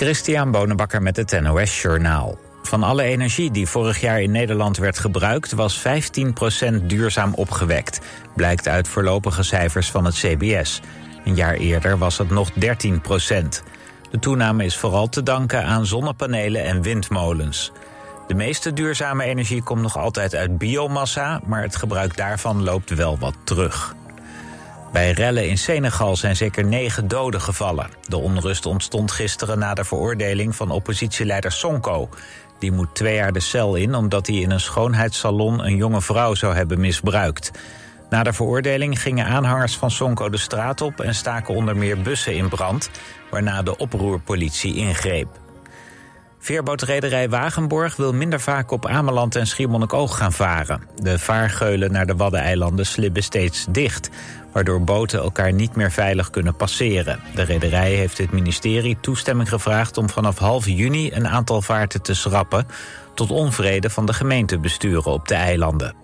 Christian Bonenbakker met het NOS Journaal. Van alle energie die vorig jaar in Nederland werd gebruikt... was 15% duurzaam opgewekt, blijkt uit voorlopige cijfers van het CBS. Een jaar eerder was het nog 13%. De toename is vooral te danken aan zonnepanelen en windmolens. De meeste duurzame energie komt nog altijd uit biomassa... maar het gebruik daarvan loopt wel wat terug. Bij rellen in Senegal zijn zeker negen doden gevallen. De onrust ontstond gisteren na de veroordeling van oppositieleider Sonko. Die moet twee jaar de cel in omdat hij in een schoonheidssalon een jonge vrouw zou hebben misbruikt. Na de veroordeling gingen aanhangers van Sonko de straat op en staken onder meer bussen in brand, waarna de oproerpolitie ingreep. Veerbootrederij Wagenborg wil minder vaak op Ameland en Schiermonnikoog gaan varen. De vaargeulen naar de Waddeneilanden slibben steeds dicht waardoor boten elkaar niet meer veilig kunnen passeren. De rederij heeft het ministerie toestemming gevraagd om vanaf half juni een aantal vaarten te schrappen, tot onvrede van de gemeentebesturen op de eilanden.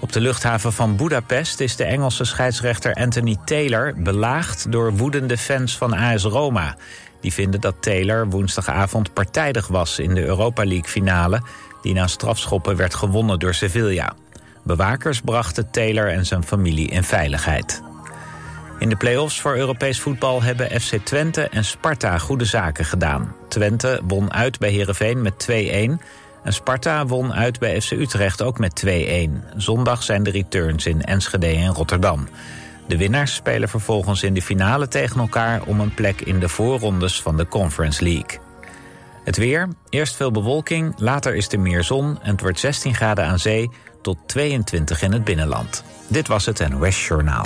Op de luchthaven van Budapest is de Engelse scheidsrechter Anthony Taylor belaagd door woedende fans van AS Roma. Die vinden dat Taylor woensdagavond partijdig was in de Europa League finale, die na strafschoppen werd gewonnen door Sevilla. Bewakers brachten Taylor en zijn familie in veiligheid. In de play-offs voor Europees voetbal hebben FC Twente en Sparta goede zaken gedaan. Twente won uit bij Heerenveen met 2-1... en Sparta won uit bij FC Utrecht ook met 2-1. Zondag zijn de returns in Enschede en Rotterdam. De winnaars spelen vervolgens in de finale tegen elkaar... om een plek in de voorrondes van de Conference League. Het weer, eerst veel bewolking, later is er meer zon... en het wordt 16 graden aan zee tot 22 in het binnenland. Dit was het NOS Journaal.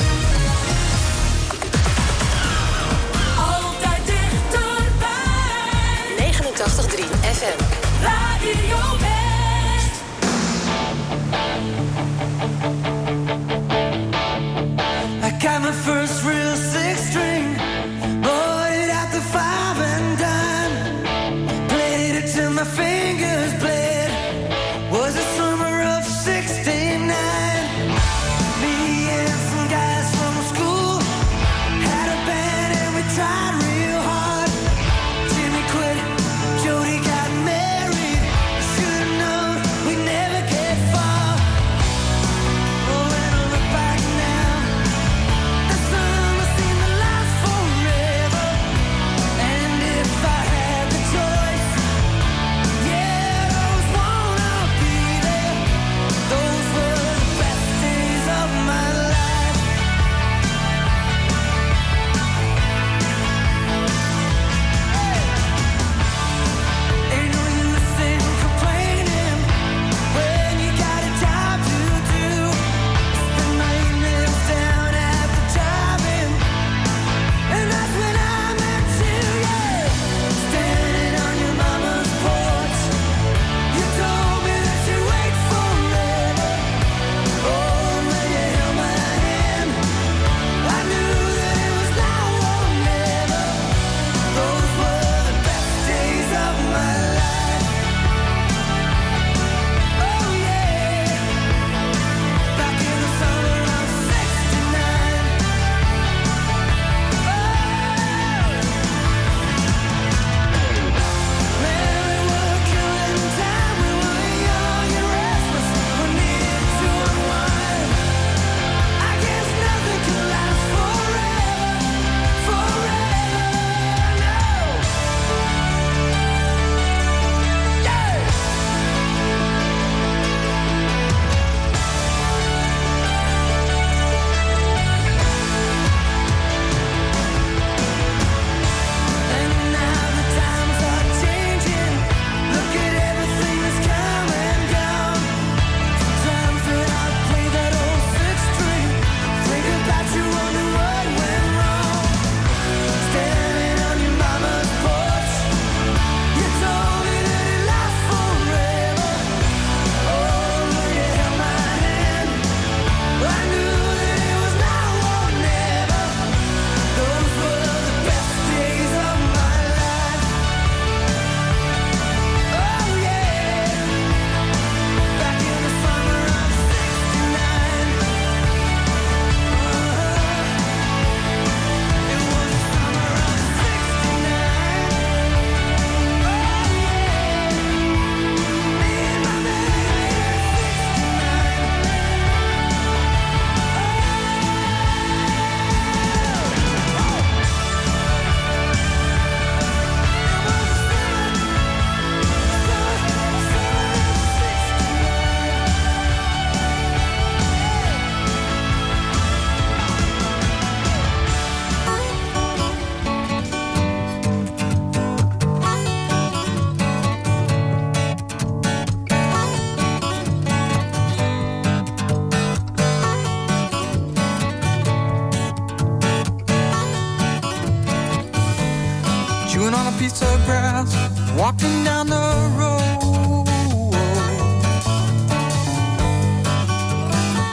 piece of grass walking down the road.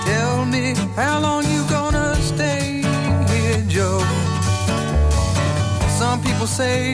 Tell me how long you gonna stay here, Joe. Some people say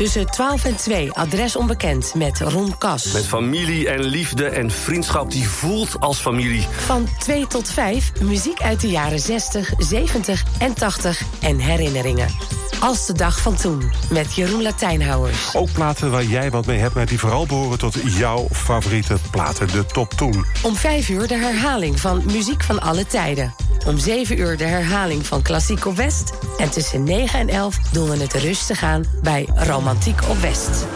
Tussen 12 en 2 adres onbekend met Ron Kas. Met familie en liefde en vriendschap die voelt als familie. Van 2 tot 5 muziek uit de jaren 60, 70 en 80 en herinneringen. Als de dag van toen met Jeroen Latijnhouwers. Ook platen waar jij wat mee hebt, maar die vooral behoren tot jouw favoriete platen, de top toen. Om 5 uur de herhaling van Muziek van alle tijden. Om 7 uur de herhaling van Klassiek West. En tussen 9 en 11 doen we het rustig aan bij Romantiek op West.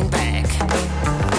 coming back.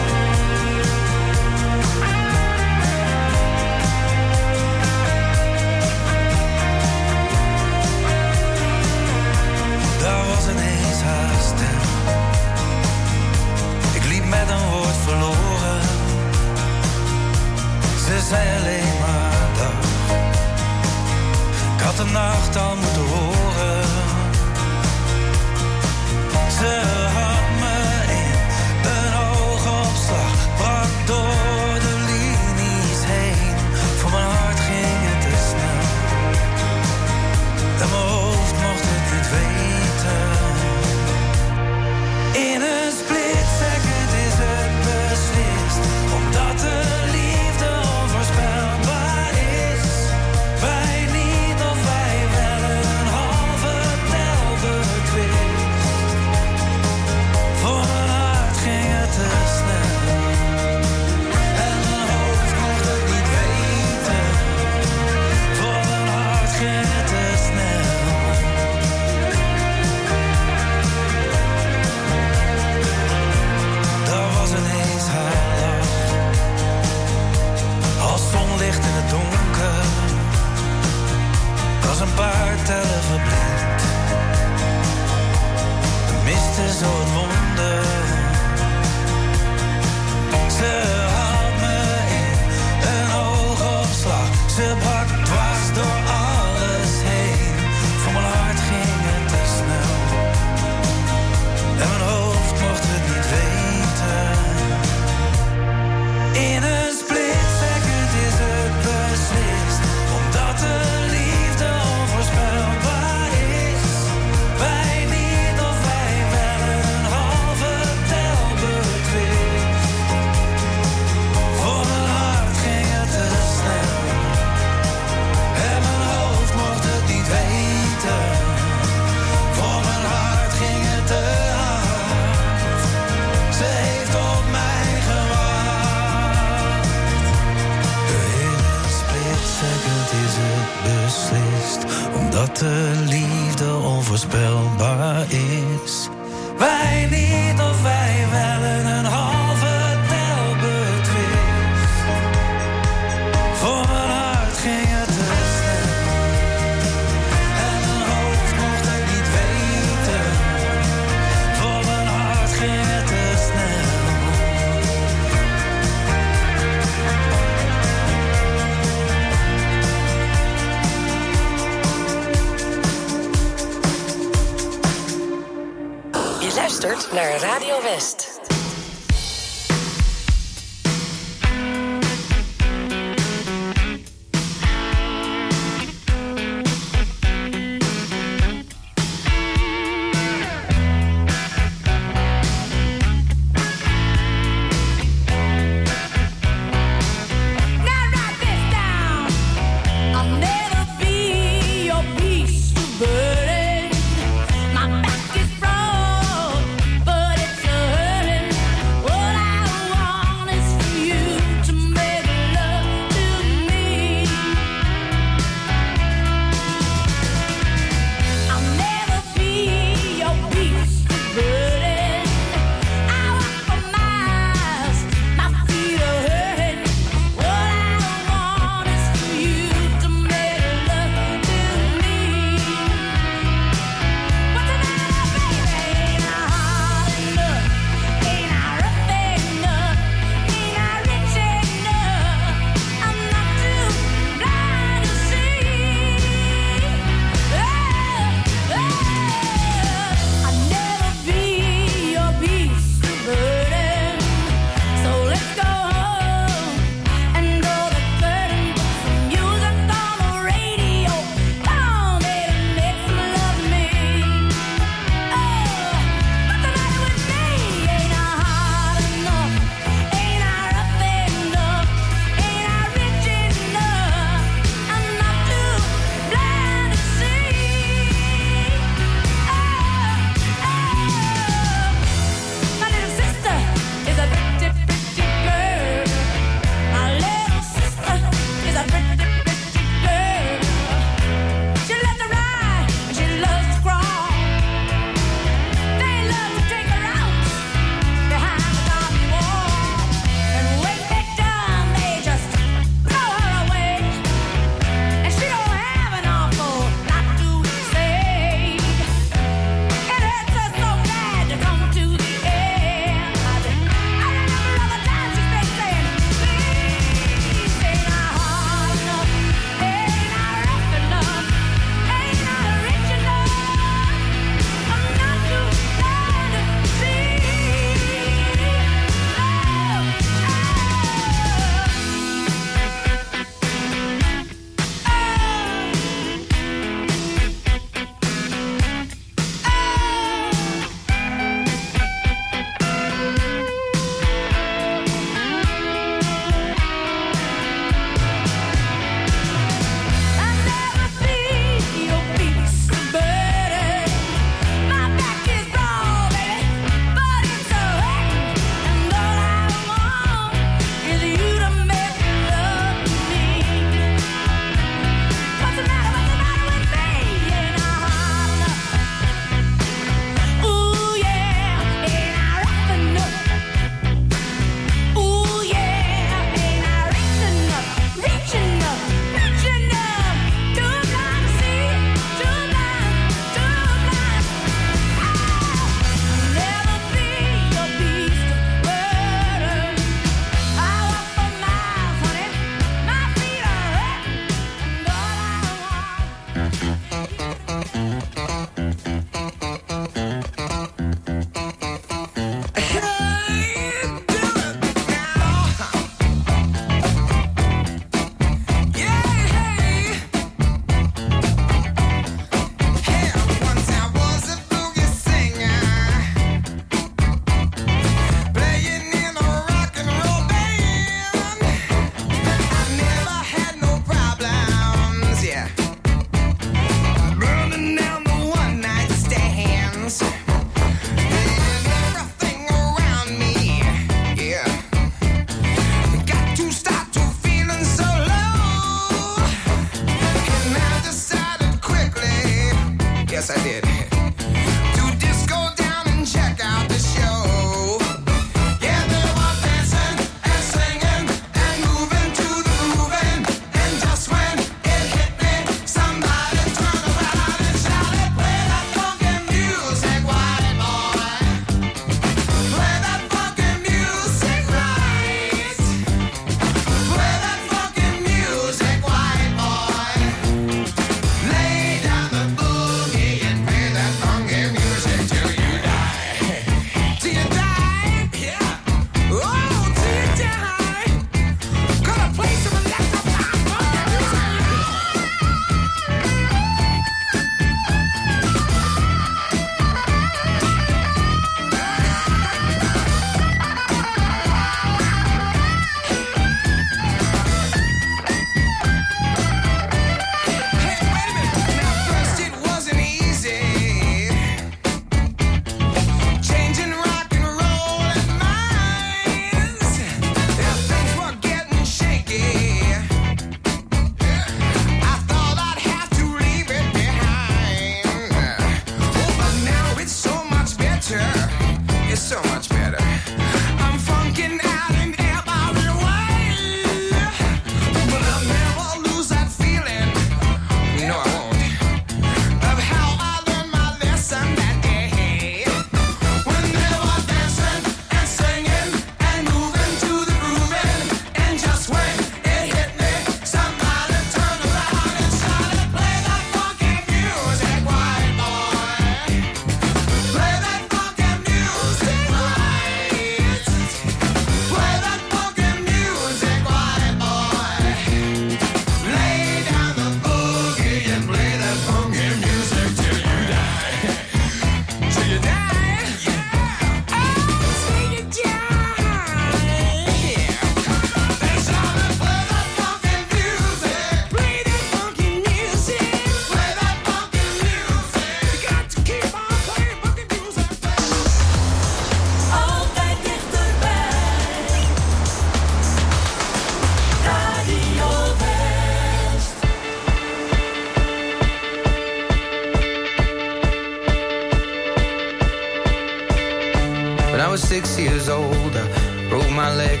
When I was six years old, I broke my leg.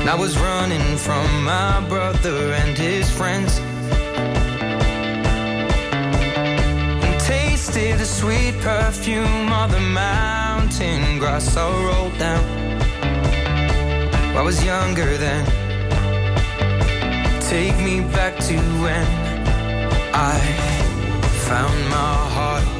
And I was running from my brother and his friends. And tasted the sweet perfume of the mountain grass I rolled down. I was younger then. Take me back to when I found my heart.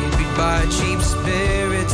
by cheap spirits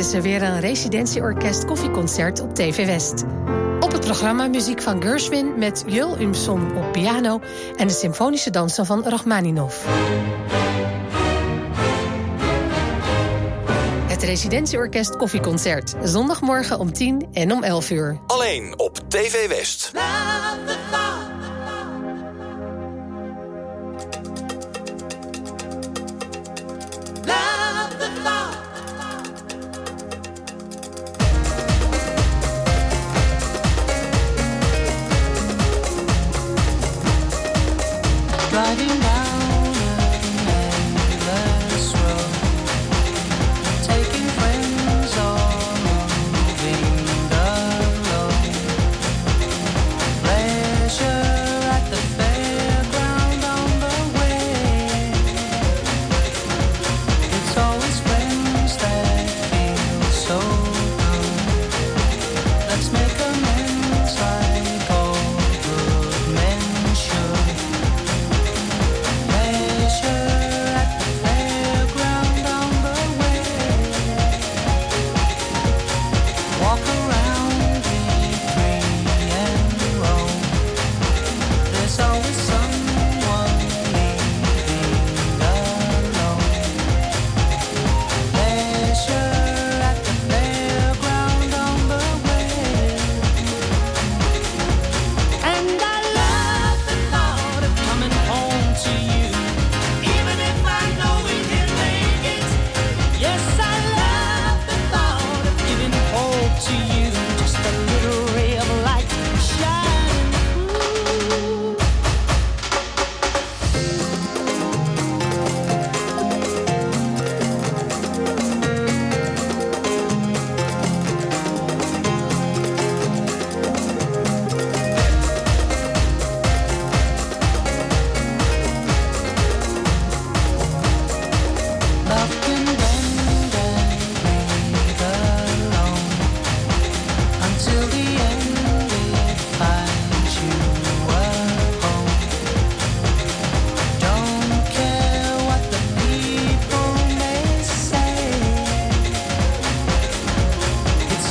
is er weer een residentieorkest koffieconcert op TV West. Op het programma muziek van Gershwin met Jul Umson op piano en de symfonische dansen van Rachmaninoff. Het residentieorkest koffieconcert, zondagmorgen om 10 en om 11 uur. Alleen op TV West. driving down.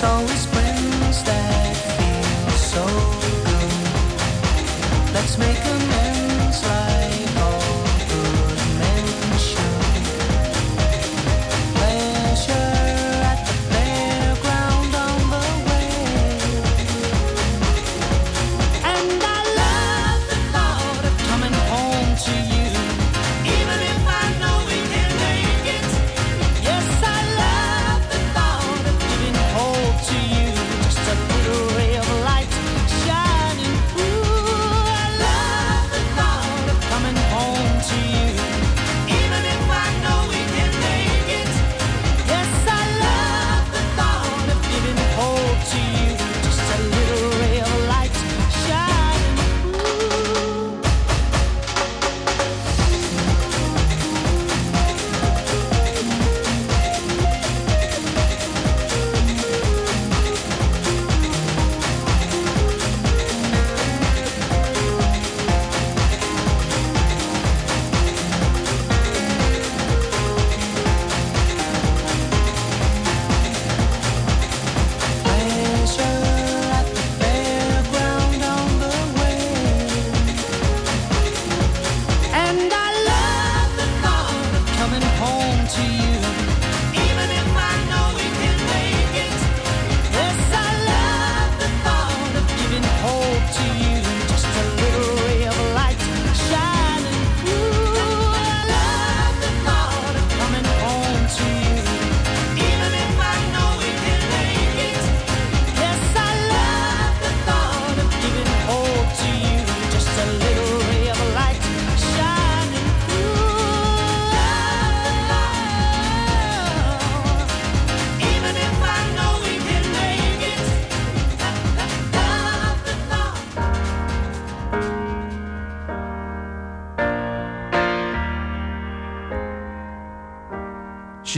So.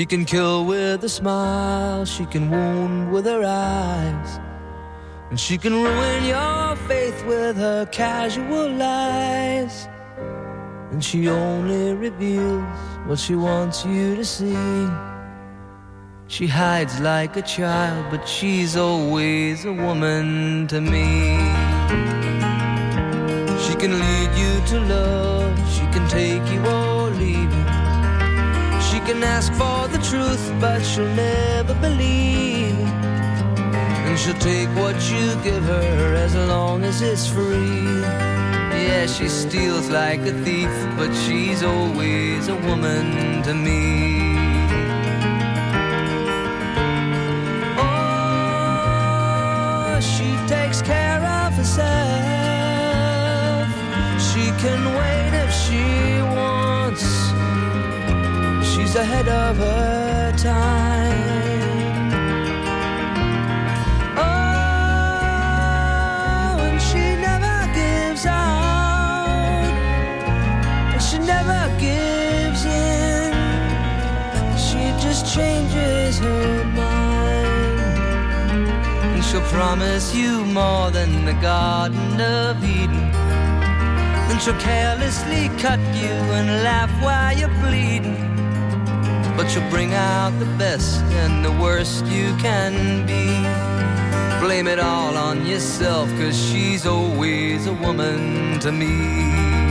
She can kill with a smile, she can wound with her eyes, and she can ruin your faith with her casual lies. And she only reveals what she wants you to see. She hides like a child, but she's always a woman to me. She can lead you to love, she can take you all she can ask for the truth, but she'll never believe. And she'll take what you give her as long as it's free. Yeah, she steals like a thief, but she's always a woman to me. Oh, she takes care of herself. She can wait if she wants. She's ahead of her time. Oh, and she never gives out. She never gives in. She just changes her mind. And she'll promise you more than the Garden of Eden. Then she'll carelessly cut you and laugh while you're bleeding. But she'll bring out the best and the worst you can be. Blame it all on yourself, cause she's always a woman to me.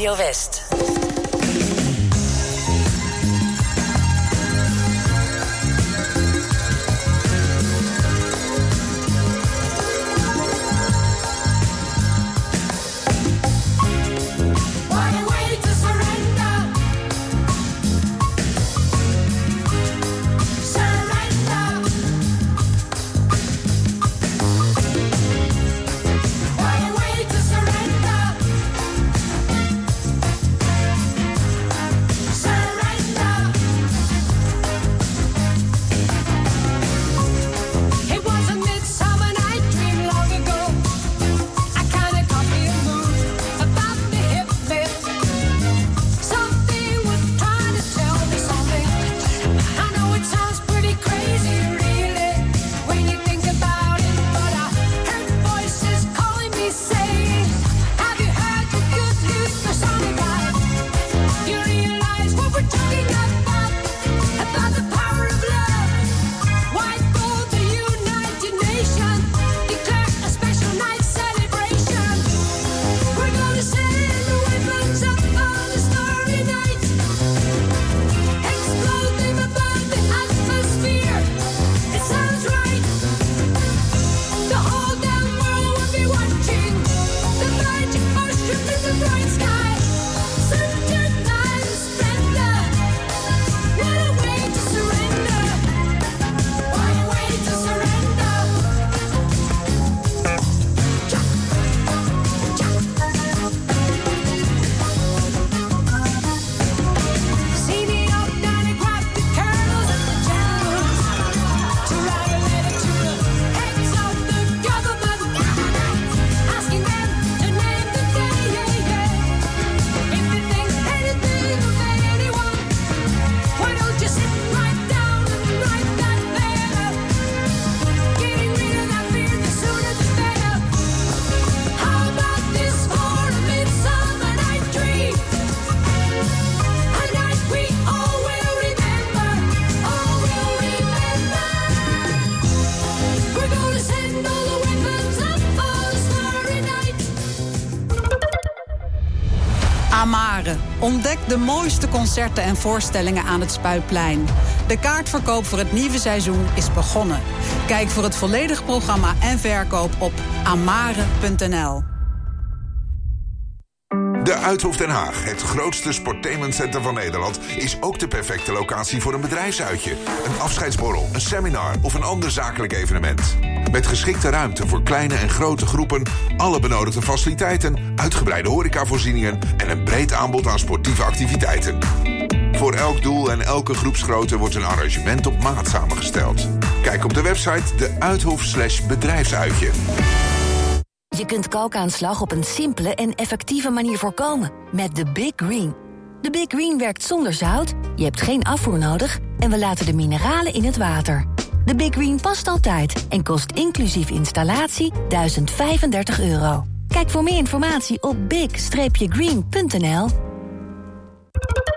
Radio West. De mooiste concerten en voorstellingen aan het Spuitplein. De kaartverkoop voor het nieuwe seizoen is begonnen. Kijk voor het volledige programma en verkoop op amare.nl. De Uithof Den Haag, het grootste sportainmentcentrum van Nederland, is ook de perfecte locatie voor een bedrijfsuitje, een afscheidsborrel, een seminar of een ander zakelijk evenement. Met geschikte ruimte voor kleine en grote groepen, alle benodigde faciliteiten, uitgebreide horecavoorzieningen en een breed aanbod aan sportieve activiteiten. Voor elk doel en elke groepsgrootte wordt een arrangement op maat samengesteld. Kijk op de website de Uithof slash bedrijfsuitje. Je kunt kalkaanslag op een simpele en effectieve manier voorkomen met de Big Green. De Big Green werkt zonder zout, je hebt geen afvoer nodig en we laten de mineralen in het water. De Big Green past altijd en kost inclusief installatie 1035 euro. Kijk voor meer informatie op big-green.nl.